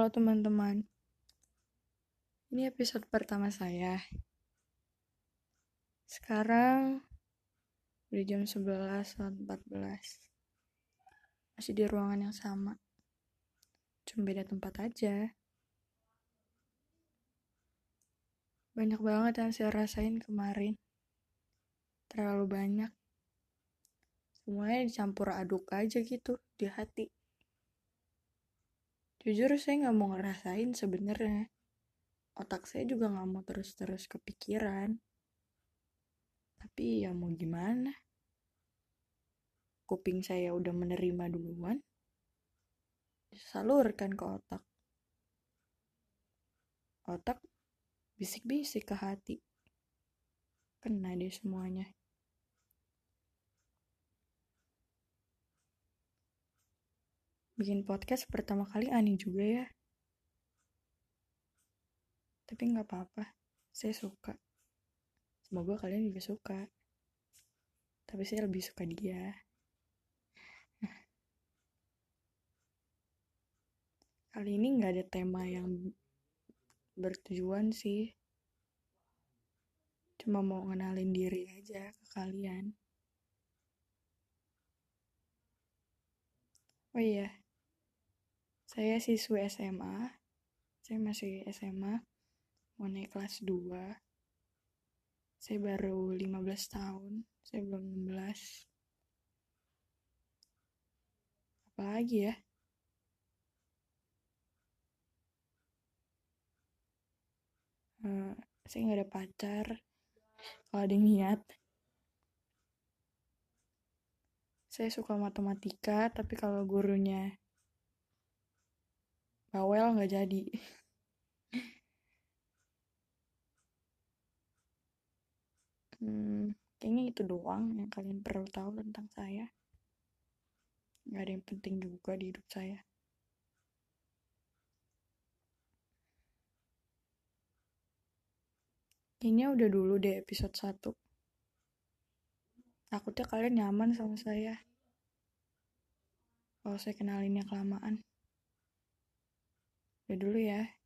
Halo teman-teman, ini episode pertama saya. Sekarang udah jam 11 14. Masih di ruangan yang sama. Cuma beda tempat aja. Banyak banget yang saya rasain kemarin. Terlalu banyak. Semuanya dicampur aduk aja gitu di hati jujur saya nggak mau ngerasain sebenarnya. Otak saya juga nggak mau terus-terus kepikiran. Tapi ya mau gimana? Kuping saya udah menerima duluan salurkan ke otak. Otak bisik-bisik ke hati. Kena deh semuanya bikin podcast pertama kali aneh juga ya. Tapi nggak apa-apa, saya suka. Semoga kalian juga suka. Tapi saya lebih suka dia. Kali ini nggak ada tema yang bertujuan sih. Cuma mau ngenalin diri aja ke kalian. Oh iya, saya siswi SMA. Saya masih SMA. Mau naik kelas 2. Saya baru 15 tahun. Saya belum 16. Apalagi ya? Uh, saya nggak ada pacar. Kalau ada yang niat. Saya suka matematika, tapi kalau gurunya bawel nggak jadi. Hmm, kayaknya itu doang yang kalian perlu tahu tentang saya. Nggak ada yang penting juga di hidup saya. Kayaknya udah dulu deh episode 1 takutnya kalian nyaman sama saya. Kalau saya kenalinnya kelamaan Udah dulu ya.